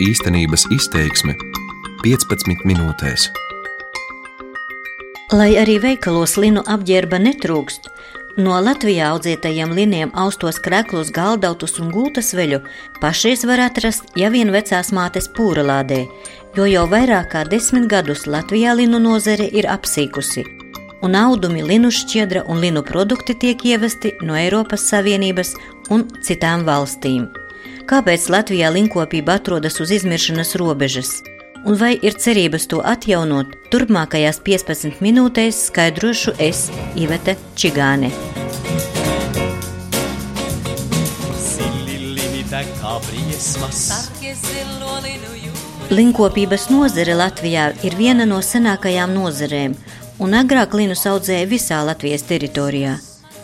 Īstenības izteiksme 15 minūtēs. Lai arī veikalos linu apģērba netrūkst, no Latvijā audzētajiem liniem austos kreklus, galdautus un gultas veļu pašreiz var atrast ja vien vecās mātes pūralādē, jo jau vairāk kā desmit gadus Latvijā linu nozare ir apsīkusi un audumi, linu šķiedra un linu produkti tiek ievesti no Eiropas Savienības un citām valstīm. Kāpēc Latvijā linkopība atrodas uz izmiršanas robežas? Un vai ir cerības to atjaunot? Turpmākajās 15 minūtēs skaidrošu es, Ivete Čigāne. Linkopības nozare Latvijā ir viena no senākajām nozarēm, un agrāk linus audzēja visā Latvijas teritorijā.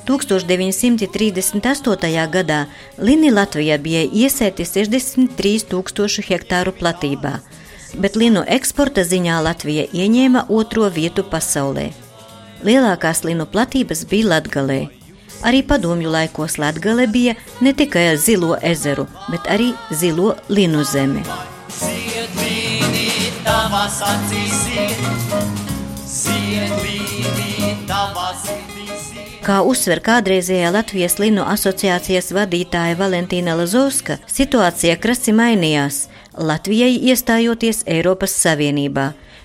1938. gadā lini Latvijā bija iesēti 63,000 hektāru platībā, bet linu eksporta ziņā Latvija ieņēma otro vietu pasaulē. Lielākās linu platības bija Latgalē. Arī padomju laikos Latgale bija ne tikai ar zilo ezeru, bet arī zilo linu zeme. Zied, vīni, tavas acīs ir Kā uzsver kādreizējā Latvijas Linu asociācijas vadītāja Valentīna Lazovska, situācija krasi mainījās Latvijai iestājoties Eiropas Savienībā,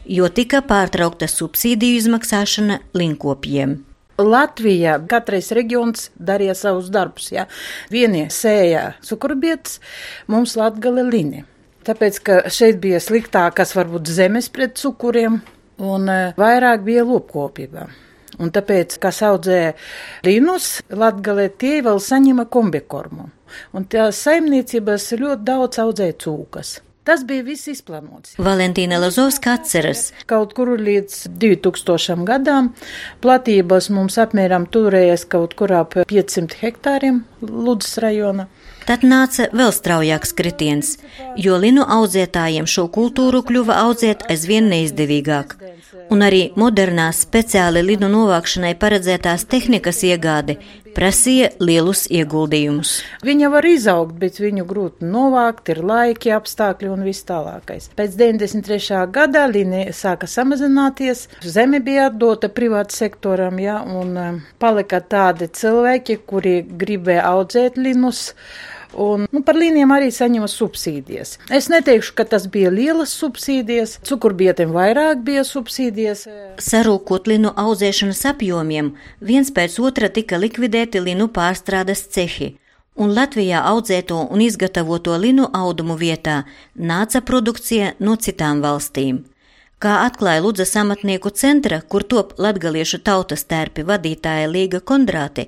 jo tika pārtraukta subsīdiju izmaksāšana linkopiem. Latvijā katrs reģions darīja savus darbus. Ja? Vienie sēja cukurbietas, mums latgale lini. Tāpēc, ka šeit bija sliktākas varbūt zemes pret cukuriem, un eh, vairāk bija lopkopība. Un tāpēc, kas audzēja līnus, Latgalē tie vēl saņēma kombikormu. Un tās saimniecības ļoti daudz audzēja cūkas. Tas bija viss izplānots. Valentīna Lazovska atceras. Kaut kur līdz 2000 gadām platības mums apmēram turējies kaut kur ap 500 hektāriem Ludas rajona. Tad nāca vēl straujāks kritiens, jo linu audzētājiem šo kultūru kļuva audzēt aizvien neizdevīgāk un arī modernās speciāli lidu novākšanai paredzētās tehnikas iegāde prasīja lielus ieguldījumus. Viņa var izaugt, bet viņu grūti novākt, ir laiki, apstākļi un viss tālākais. Pēc 93. gadā līnija sāka samazināties, zeme bija atdota privāta sektoram, ja, un um, palika tādi cilvēki, kuri gribēja audzēt linus un nu, par līnijām arī saņēma subsīdijas. Es neteikšu, ka tas bija lielas subsīdijas, cukurbietiem vairāk bija subsīdijas. Sarūkot linu audzēšanas apjomiem, viens pēc otra tika likvidēti linu pārstrādes cehi. Un Latvijā audzēto un izgatavoto linu audumu vietā nāca produkcija no citām valstīm. Kā atklāja Ludzas amatnieku centra, kur top latgaliešu tautas tērpi vadītāja Līga Kondrāti,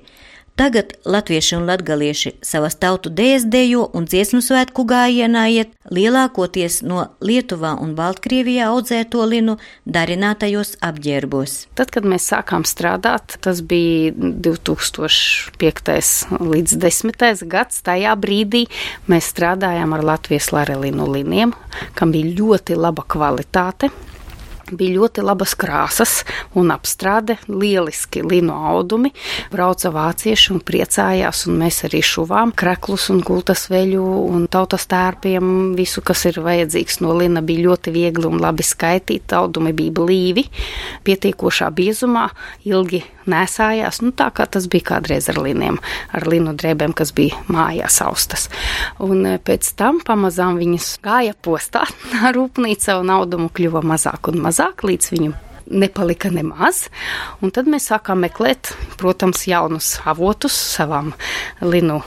Tagad latvieši un latgalieši savas tautu dēļas dejo un dziesmu svētku gājienā iet lielākoties no Lietuvā un Baltkrievijā audzēto linu darinātajos apģērbos. Tad, kad mēs sākām strādāt, tas bija 2005. līdz 10. gads, tajā brīdī mēs strādājām ar Latvijas larelinu liniem, kam bija ļoti laba kvalitāte. Bija ļoti labas krāsas un apstrāde, lieliski lino audumi. Brauca vācieši un priecājās, un mēs arī šuvām kreklus un gultas veļu un tautas tērpiem. Visu, kas ir vajadzīgs no lina, bija ļoti viegli un labi skaitīt. Audumi bija blīvi, pietiekošā biezumā, ilgi nesājās. Nu, tā kā tas bija kādreiz ar liniem, ar linu drēbēm, kas bija mājās austas. Un e, pēc tam pamazām viņas gāja postā rūpnīca un audumu kļuva mazāk un mazāk līdz viņam nepalika nemaz. Un tad mēs sākām meklēt, protams, jaunus avotus savām linu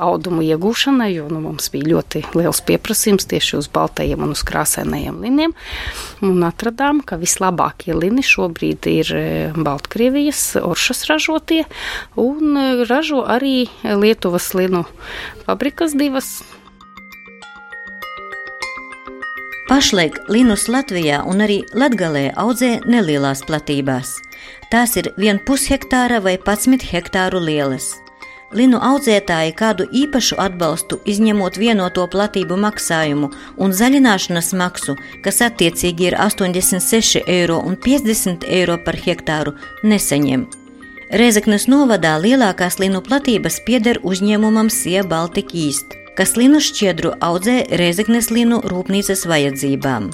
audumu iegūšanai, jo nu, mums bija ļoti liels pieprasījums tieši uz baltajiem un uz krāsainajiem liniem. Un atradām, ka vislabākie lini šobrīd ir e, Baltkrievijas oršas ražotie un e, ražo arī Lietuvas linu fabrikas divas Pašlaik linus Latvijā un arī Latgalē audzē nelielās platībās. Tās ir 1,5 hektāra vai 11 hektāru lielas. Linu audzētāji kādu īpašu atbalstu, izņemot vienoto platību maksājumu un zaļināšanas maksu, kas attiecīgi ir 86 eiro un 50 eiro par hektāru, neseņem. Rezeknes novadā lielākās linu platības pieder uzņēmumam Sie Baltika īst. Kas linu šķiedru audzē Rezeknes linu rūpnīcas vajadzībām.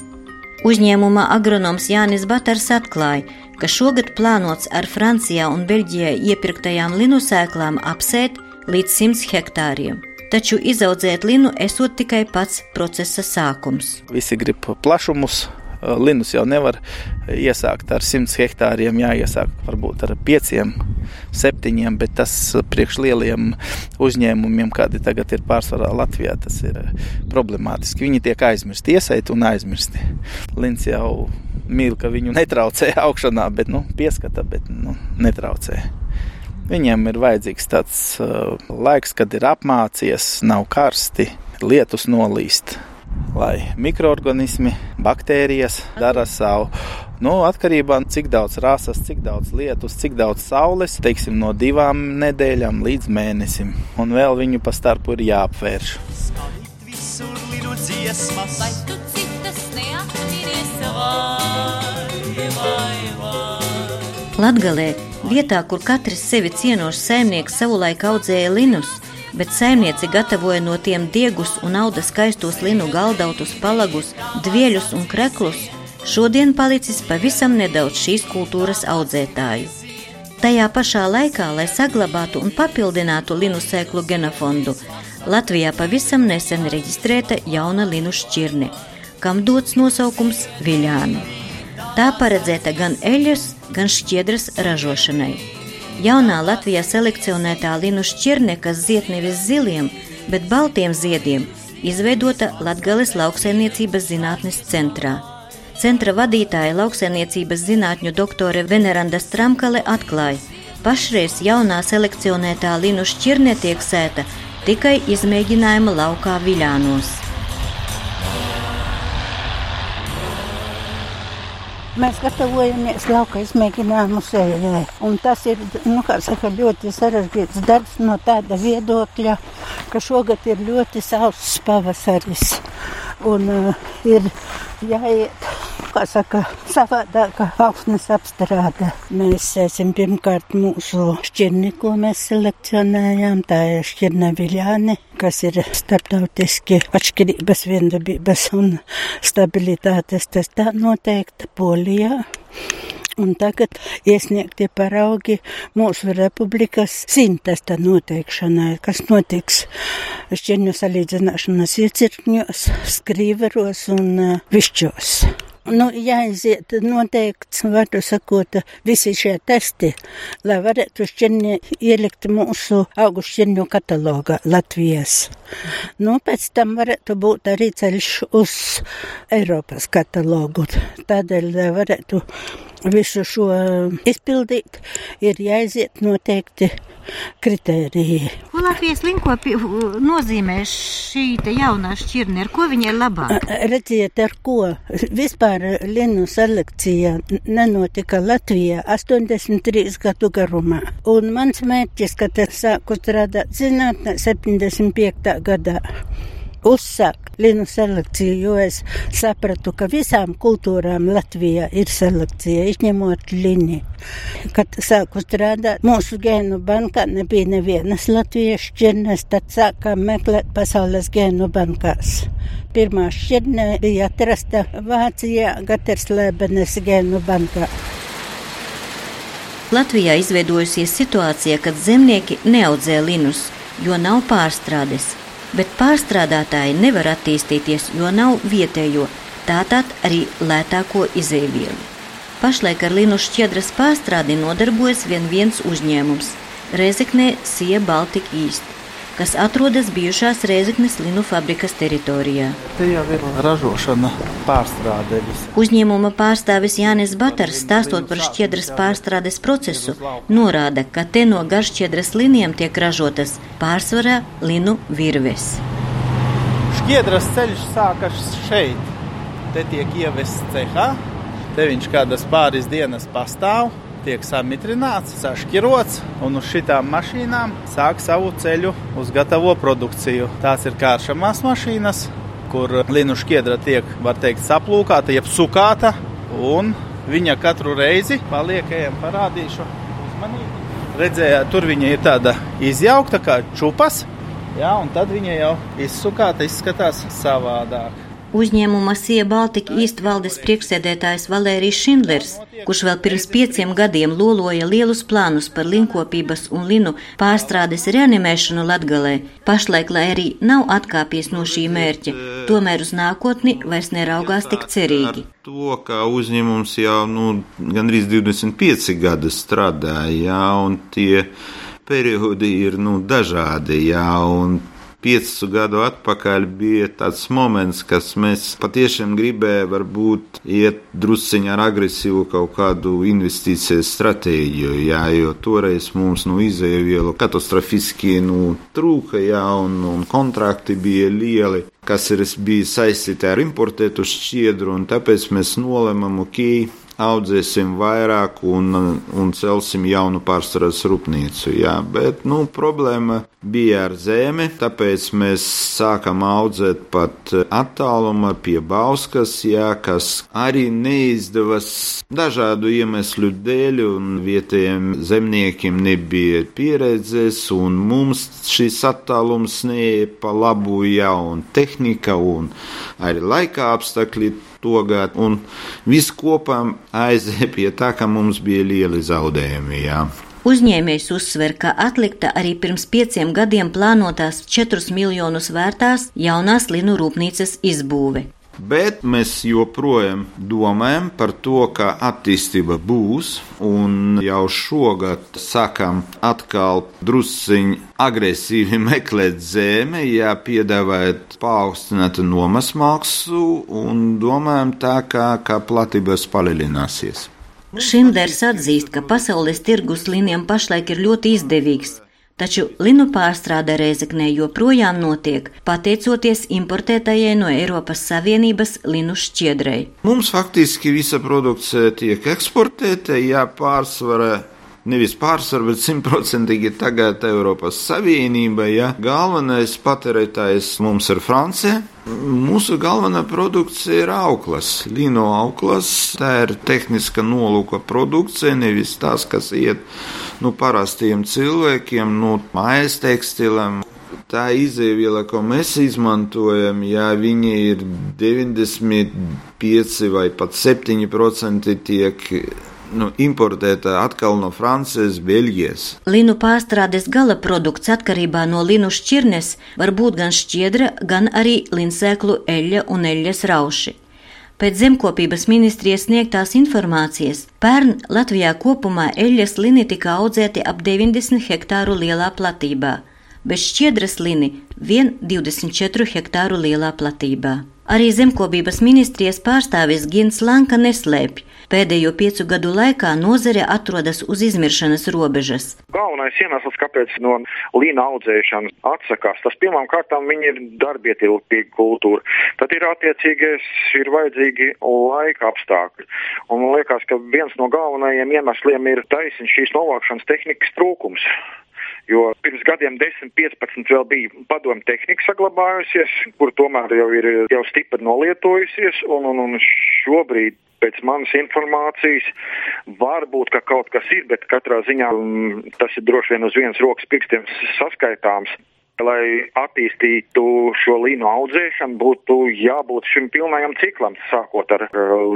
Uzņēmuma agronoms Jānis Batars atklāja, ka šogad plānots ar Francijā un Beļģijā iepirktajām linu sēklām apsēt līdz 100 hektāriem. Taču izaudzēt linu esot tikai pats procesa sākums. Visi grib plašumus, Linus jau nevar iesākt ar 100 hektāriem, jāiesāk varbūt ar 5, 7, bet tas priekš lieliem uzņēmumiem, kādi tagad ir pārsvarā Latvijā, tas ir problemātiski. Viņi tiek aizmirsti, iesaiti un aizmirsti. Lins jau mīl, ka viņu netraucē augšanā, bet nu, pieskata, bet nu, netraucē. Viņiem ir vajadzīgs tāds uh, laiks, kad ir apmācies, nav karsti, lietus nolīst lai mikroorganismi, baktērijas dara savu. Nu, atkarībā no cik daudz rāsas, cik daudz lietus, cik daudz saules, teiksim, no divām nedēļām līdz mēnesim. Un vēl viņu pa starpu ir jāapvērš. Latgalē, vietā, kur katrs sevi cienošs saimnieks savulaik audzēja linus, bet saimniece gatavoja no tiem diegus un auda skaistos linu galdautus, palagus, dvieļus un kreklus, šodien palicis pavisam nedaudz šīs kultūras audzētāju. Tajā pašā laikā, lai saglabātu un papildinātu linu sēklu genofondu, Latvijā pavisam nesen reģistrēta jauna linu šķirne, kam dots nosaukums Viļānu. Tā paredzēta gan eļļas, gan šķiedras ražošanai. Jaunā Latvijā selekcionētā linu šķirne, kas zied nevis ziliem, bet baltiem ziediem, izveidota Latgales lauksaimniecības zinātnes centrā. Centra vadītāja lauksaimniecības zinātņu doktore Veneranda Stramkale atklāja, pašreiz jaunā selekcionētā linu šķirne tiek sēta tikai izmēģinājuma laukā Viļānos. Mēs gatavojamies lauka izmēģinājumu. Un tas ir nu, saka, ļoti sarežģīts darbs no tāda viedokļa, ka šogad ir ļoti sauss pavasaris. Un uh, ir jāiet kā saka, savādāka augsnes apstrāde. Mēs esam pirmkārt mūsu šķirni, ko mēs selekcionējām, tā ir šķirne viļāni, kas ir starptautiski atšķirības, viendabības un stabilitātes testā noteikta Polijā. Un tagad iesniegtie paraugi mūsu republikas sintesta noteikšanai, kas notiks šķirņu salīdzināšanas iecirkņos, skrīveros un višķos. Nu, jāiziet noteikts, varu sakot, visi šie testi, lai varētu šķirni ielikt mūsu augu šķirņu katalogā Latvijas. Nu, pēc tam varētu būt arī ceļš uz Eiropas katalogu. Tādēļ, varētu visu šo izpildīt, ir jāiziet noteikti kritēriji. Ko Latvijas linkopi nozīmē šī jaunā šķirne? Ar ko viņa ir labā? Redziet, ar ko? Vispār linu selekcija nenotika Latvijā 83 gadu garumā. Un mans mērķis, kad es sāku strādāt zinātnē 75. gadā uzsākt linu selekciju, jo es sapratu, ka visām kultūrām Latvijā ir selekcija, izņemot lini. Kad sāku strādāt mūsu gēnu bankā, nebija nevienas latviešu šķirnes, tad sākām meklēt pasaules gēnu bankās. Pirmā šķirne bija atrasta Vācijā Gaterslēbenes gēnu bankā. Latvijā izveidojusies situācija, kad zemnieki neaudzē linus, jo nav pārstrādes bet pārstrādātāji nevar attīstīties, jo nav vietējo, tātad arī lētāko izēvielu. Pašlaik ar linu šķiedras pārstrādi nodarbojas vien viens uzņēmums - Rezeknē Sija Baltika īsti kas atrodas bijušās Rēzeknes linu fabrikas teritorijā. Te jau ir ražošana pārstrāde. Uzņēmuma pārstāvis Jānis Batars, stāstot par šķiedras pārstrādes procesu, norāda, ka te no garšķiedras linijām tiek ražotas pārsvarā linu virves. Šķiedras ceļš sākas šeit. Te tiek ievests cehā, te viņš kādas pāris dienas pastāv tiek samitrināts, sašķirots un uz šitām mašīnām sāk savu ceļu uz gatavo produkciju. Tās ir kāršamās mašīnas, kur linu šķiedra tiek, var teikt, saplūkāta, jeb sukāta, un viņa katru reizi paliek, ejam parādīšu uzmanīgi. Redzējāt, tur viņa ir tāda izjaukta kā čupas, Jā, un tad viņa jau izsukāta, izskatās savādāk. Uzņēmuma Sija Baltika īstvaldes priekšsēdētājs Valērijas Šindlers, kurš vēl pirms pieciem gadiem loloja lielus plānus par linkopības un linu pārstrādes reanimēšanu Latgalē, pašlaik, lai arī nav atkāpies no šī mērķa, tomēr uz nākotni vairs neraugās tik cerīgi. To, ka uzņēmums jau nu, gandrīz 25 gadi strādāja, jā, un tie periodi ir nu, dažādi, jā, un piecu gadu atpakaļ bija tāds moments, kas mēs patiešām gribējām varbūt iet drusciņā ar agresīvu kaut kādu investīciju stratēģiju, jā, jo toreiz mums nu izēvielu katastrofiski nu trūka, jā, un, un kontrakti bija lieli kas ir bijis saistīti ar importētu šķiedru, un tāpēc mēs nolēmām, ok, audzēsim vairāk un, un celsim jaunu pārstrādes rūpnīcu. Jā, bet nu, problēma bija ar zemi, tāpēc mēs sākam audzēt pat attālumā pie Bauskas, jā, kas arī neizdevās dažādu iemeslu dēļ, un vietējiem zemniekiem nebija pieredzes, un mums šis attālums neie pa labu, jā, un tehnika, un arī laika apstākļi togāt, un viss kopā aizēja pie tā, ka mums bija lieli zaudējumi. Jā. Uzņēmējs uzsver, ka atlikta arī pirms pieciem gadiem plānotās 4 miljonus vērtās jaunās linu rūpnīcas izbūve. Bet mēs joprojām domājam par to, ka attīstība būs, un jau šogad sākam atkal drusciņi agresīvi meklēt zemi, ja piedāvājot paaugstinātu nomas maksu, un domājam tā, ka, ka platības palielināsies. Šinders atzīst, ka pasaules tirgus linijam pašlaik ir ļoti izdevīgs, taču linu pārstrāde Reizeknē joprojām notiek, pateicoties importētajai no Eiropas Savienības linu šķiedrei. Mums faktiski visa produkcija tiek eksportēta, ja pārsvarā nevis pārsvarā, bet simtprocentīgi tagad Eiropas Savienība. Ja? Galvenais patērētājs mums ir Francija. Mūsu galvenā produkcija ir auklas, lino auklas. Tā ir tehniska nolūka produkcija, nevis tas, kas iet nu, parastiem cilvēkiem, nu, mājas tekstilēm. Tā izēviela, ko mēs izmantojam, ja viņi ir 95 vai pat 7% tiek nu, importēta atkal no Francijas, Beļģijas. Linu pārstrādes gala produkts atkarībā no linu šķirnes var būt gan šķiedra, gan arī linsēklu eļļa un eļļas rauši. Pēc zemkopības ministrijas sniegtās informācijas, pērn Latvijā kopumā eļļas lini tika audzēti ap 90 hektāru lielā platībā, bez šķiedras lini vien 24 hektāru lielā platībā. Arī zemkopības ministrijas pārstāvis Gins Lanka neslēpj, Pēdējo piecu gadu laikā nozare atrodas uz izmiršanas robežas. Galvenais iemesls, kāpēc no līna audzēšanas atsakās, tas viņi ir darbietilpīga kultūra. Tad ir attiecīgais, ir vajadzīgi laika apstākļi. Un man liekas, ka viens no galvenajiem iemesliem ir taisnība šīs novākšanas tehnikas trūkums. Jo pirms gadiem 10, 15 vēl bija padomu tehnika saglabājusies, kur tomēr jau ir jau stipri nolietojusies, un, un, un šobrīd pēc manas informācijas varbūt ka kaut kas ir, bet katrā ziņā mm, tas ir droši vien uz vienas rokas pirkstiem saskaitāms. Lai attīstītu šo līnu audzēšanu, būtu jābūt šim pilnajam ciklam, sākot ar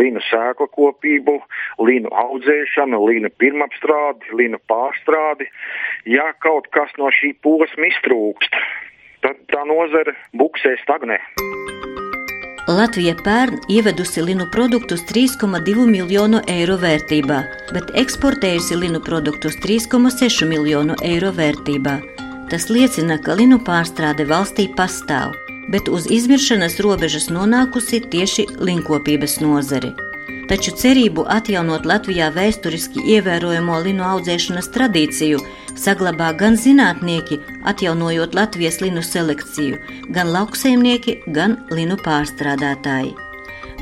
līnu sēklu kopību, līnu audzēšanu, līnu pirmapstrādi, līnu pārstrādi. Ja kaut kas no šī posma iztrūkst, tad tā nozare buksē stagnē. Latvija pērn ievedusi linu produktus 3,2 miljonu eiro vērtībā, bet eksportējusi linu produktus 3,6 miljonu eiro vērtībā. Tas liecina, ka linu pārstrāde valstī pastāv, bet uz izmiršanas robežas nonākusi tieši linkopības nozare taču cerību atjaunot Latvijā vēsturiski ievērojamo linu audzēšanas tradīciju saglabā gan zinātnieki, atjaunojot Latvijas linu selekciju, gan lauksaimnieki, gan linu pārstrādātāji.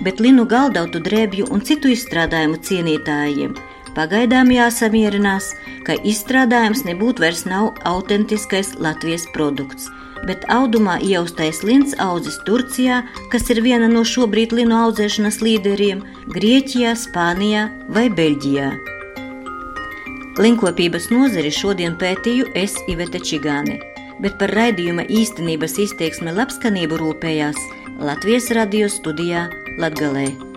Bet linu galdautu drēbju un citu izstrādājumu cienītājiem pagaidām jāsamierinās, ka izstrādājums nebūtu vairs nav autentiskais Latvijas produkts bet audumā ieaustais lins audzis Turcijā, kas ir viena no šobrīd linu audzēšanas līderiem, Grieķijā, Spānijā vai Beļģijā. Linkopības nozari šodien pētīju es Iveta Čigāne. bet par raidījuma īstenības izteiksme labskanību rūpējās Latvijas radio studijā Latgalē.